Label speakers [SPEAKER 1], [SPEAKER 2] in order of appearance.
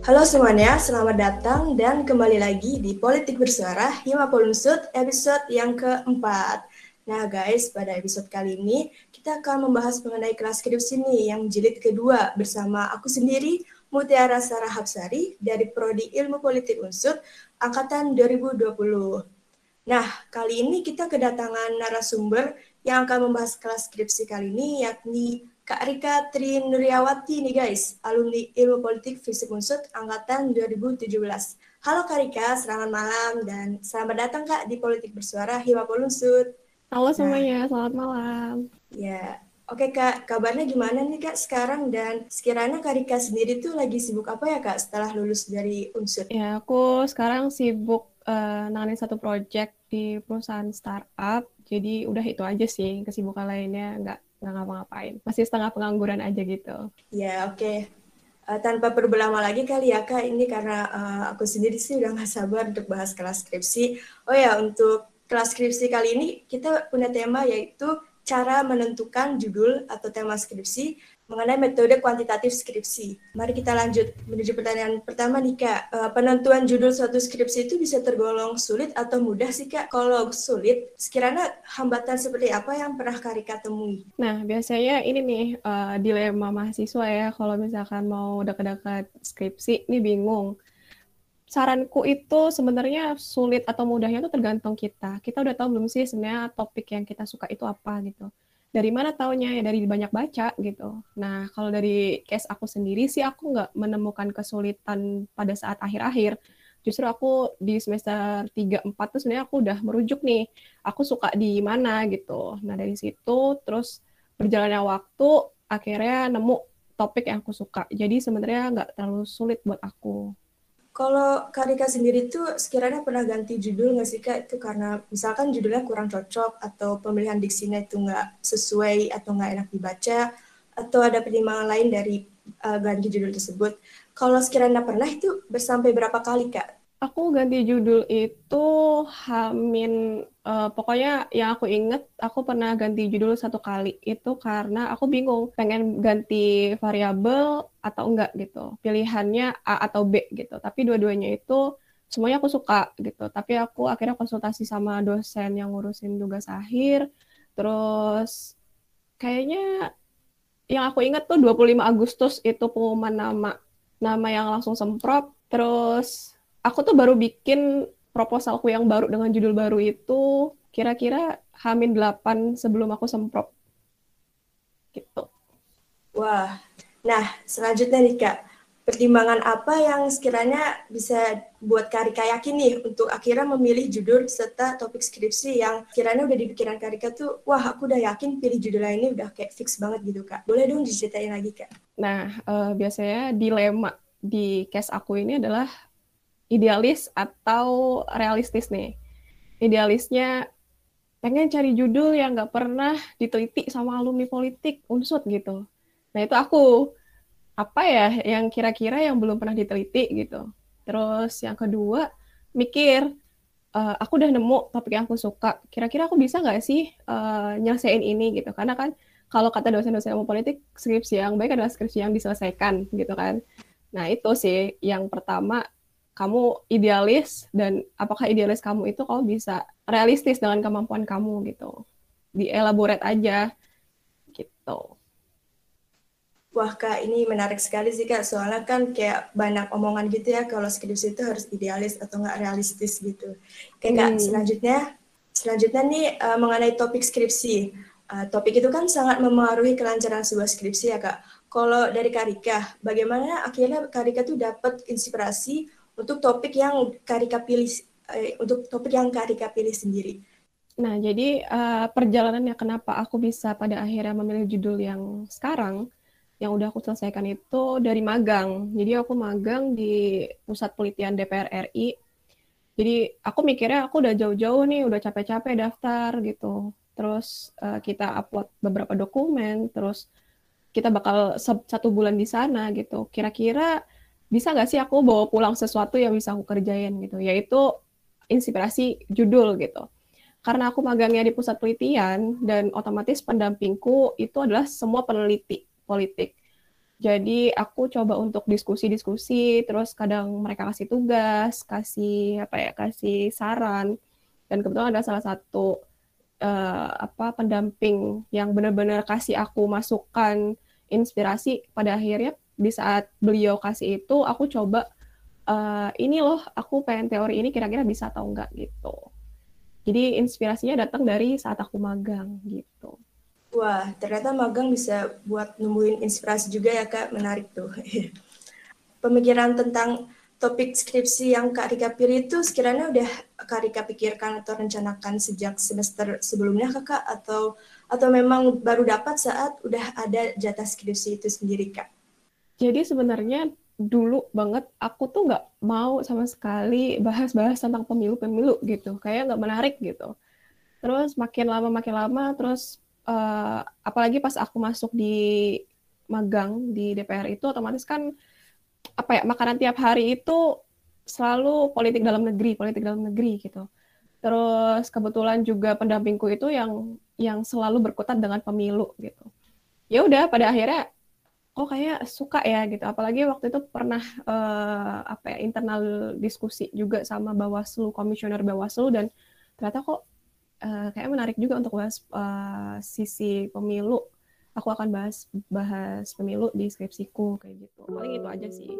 [SPEAKER 1] Halo semuanya, selamat datang dan kembali lagi di Politik Bersuara Hima Polumsud episode yang keempat. Nah guys, pada episode kali ini kita akan membahas mengenai kelas skripsi nih yang jilid kedua bersama aku sendiri, Mutiara Sarah Hapsari dari Prodi Ilmu Politik Unsud Angkatan 2020. Nah, kali ini kita kedatangan narasumber yang akan membahas kelas skripsi kali ini yakni Kak Rika Tri Nuryawati nih guys, alumni Ilmu Politik Fisik Unsud angkatan 2017. Halo Kak Rika, selamat malam dan selamat datang Kak di Politik Bersuara Hima Unsud.
[SPEAKER 2] Halo semuanya, nah, selamat malam.
[SPEAKER 1] Ya, Oke Kak, kabarnya gimana nih Kak sekarang dan sekiranya Kak Rika sendiri tuh lagi sibuk apa ya Kak setelah lulus dari Unsud?
[SPEAKER 2] Ya, aku sekarang sibuk uh, nanganin satu project di perusahaan startup, jadi udah itu aja sih kesibukan lainnya nggak nggak ngapa-ngapain. Masih setengah pengangguran aja gitu.
[SPEAKER 1] Ya, oke. Okay. Uh, eh, tanpa perlu lama lagi kali ya Kak, ini karena uh, aku sendiri sih udah nggak sabar untuk bahas kelas skripsi. Oh ya, untuk kelas skripsi kali ini kita punya tema yaitu cara menentukan judul atau tema skripsi mengenai metode kuantitatif skripsi. Mari kita lanjut menuju pertanyaan pertama nih Kak. Uh, penentuan judul suatu skripsi itu bisa tergolong sulit atau mudah sih Kak? Kalau sulit, sekiranya hambatan seperti apa yang pernah Kak Rika temui?
[SPEAKER 2] Nah, biasanya ini nih uh, dilema mahasiswa ya kalau misalkan mau dekat-dekat skripsi, ini bingung. Saranku itu sebenarnya sulit atau mudahnya itu tergantung kita. Kita udah tahu belum sih sebenarnya topik yang kita suka itu apa gitu dari mana taunya ya dari banyak baca gitu. Nah kalau dari case aku sendiri sih aku nggak menemukan kesulitan pada saat akhir-akhir. Justru aku di semester 3 4 tuh sebenarnya aku udah merujuk nih, aku suka di mana gitu. Nah dari situ terus berjalannya waktu akhirnya nemu topik yang aku suka. Jadi sebenarnya nggak terlalu sulit buat aku.
[SPEAKER 1] Kalau Karika sendiri tuh sekiranya pernah ganti judul nggak sih Kak? Itu karena misalkan judulnya kurang cocok atau pemilihan diksinya itu nggak sesuai atau nggak enak dibaca atau ada pertimbangan lain dari uh, ganti judul tersebut. Kalau sekiranya pernah itu bersampai berapa kali Kak?
[SPEAKER 2] Aku ganti judul itu Hamin uh, pokoknya yang aku inget aku pernah ganti judul satu kali itu karena aku bingung pengen ganti variabel atau enggak gitu. Pilihannya A atau B gitu. Tapi dua-duanya itu semuanya aku suka gitu. Tapi aku akhirnya konsultasi sama dosen yang ngurusin tugas akhir. Terus kayaknya yang aku inget tuh 25 Agustus itu pengumuman nama nama yang langsung semprot. Terus aku tuh baru bikin proposalku yang baru dengan judul baru itu kira-kira Hamin 8 sebelum aku semprot. Gitu.
[SPEAKER 1] Wah, nah selanjutnya nih Kak, pertimbangan apa yang sekiranya bisa buat Kak Rika yakin nih untuk akhirnya memilih judul serta topik skripsi yang kiranya udah di pikiran Kak Rika tuh, wah aku udah yakin pilih judul ini udah kayak fix banget gitu Kak. Boleh dong diceritain lagi Kak?
[SPEAKER 2] Nah, uh, biasanya dilema di case aku ini adalah idealis atau realistis nih. Idealisnya pengen cari judul yang nggak pernah diteliti sama alumni politik unsut gitu. Nah itu aku apa ya yang kira-kira yang belum pernah diteliti gitu. Terus yang kedua mikir uh, aku udah nemu topik yang aku suka. Kira-kira aku bisa nggak sih uh, nyelesain ini gitu? Karena kan kalau kata dosen-dosen ilmu politik skripsi yang baik adalah skripsi yang diselesaikan gitu kan. Nah itu sih yang pertama kamu idealis dan apakah idealis kamu itu kalau bisa realistis dengan kemampuan kamu gitu. Dielaborate aja gitu.
[SPEAKER 1] Wah kak, ini menarik sekali sih kak. Soalnya kan kayak banyak omongan gitu ya kalau skripsi itu harus idealis atau nggak realistis gitu. Oke kak, hmm. selanjutnya, selanjutnya nih uh, mengenai topik skripsi. Uh, topik itu kan sangat memengaruhi kelancaran sebuah skripsi ya kak. Kalau dari Karika, bagaimana akhirnya Karika tuh dapat inspirasi untuk topik yang Karika pilih eh, untuk topik yang Karika pilih sendiri.
[SPEAKER 2] Nah, jadi uh, perjalanannya kenapa aku bisa pada akhirnya memilih judul yang sekarang yang udah aku selesaikan itu dari magang. Jadi aku magang di Pusat Penelitian DPR RI. Jadi aku mikirnya aku udah jauh-jauh nih, udah capek-capek daftar gitu. Terus uh, kita upload beberapa dokumen, terus kita bakal satu bulan di sana gitu. Kira-kira bisa nggak sih aku bawa pulang sesuatu yang bisa aku kerjain gitu, yaitu inspirasi judul gitu. Karena aku magangnya di pusat penelitian dan otomatis pendampingku itu adalah semua peneliti politik. Jadi aku coba untuk diskusi-diskusi, terus kadang mereka kasih tugas, kasih apa ya, kasih saran. Dan kebetulan ada salah satu uh, apa pendamping yang benar-benar kasih aku masukan inspirasi pada akhirnya di saat beliau kasih itu aku coba uh, ini loh aku pengen teori ini kira-kira bisa atau enggak gitu. Jadi inspirasinya datang dari saat aku magang gitu.
[SPEAKER 1] Wah, ternyata magang bisa buat nemuin inspirasi juga ya Kak, menarik tuh. Pemikiran tentang topik skripsi yang Kak Rika pilih itu sekiranya udah Kak Rika pikirkan atau rencanakan sejak semester sebelumnya Kakak atau atau memang baru dapat saat udah ada jatah skripsi itu sendiri Kak?
[SPEAKER 2] Jadi sebenarnya dulu banget aku tuh nggak mau sama sekali bahas-bahas tentang pemilu-pemilu gitu, kayak nggak menarik gitu. Terus makin lama makin lama terus uh, apalagi pas aku masuk di magang di DPR itu otomatis kan apa ya makanan tiap hari itu selalu politik dalam negeri politik dalam negeri gitu. Terus kebetulan juga pendampingku itu yang yang selalu berkutat dengan pemilu gitu. Ya udah pada akhirnya kok kayak suka ya gitu apalagi waktu itu pernah uh, apa ya internal diskusi juga sama Bawaslu komisioner Bawaslu dan ternyata kok uh, kayak menarik juga untuk bahas uh, sisi pemilu. Aku akan bahas bahas pemilu di skripsiku kayak gitu. Paling itu aja sih.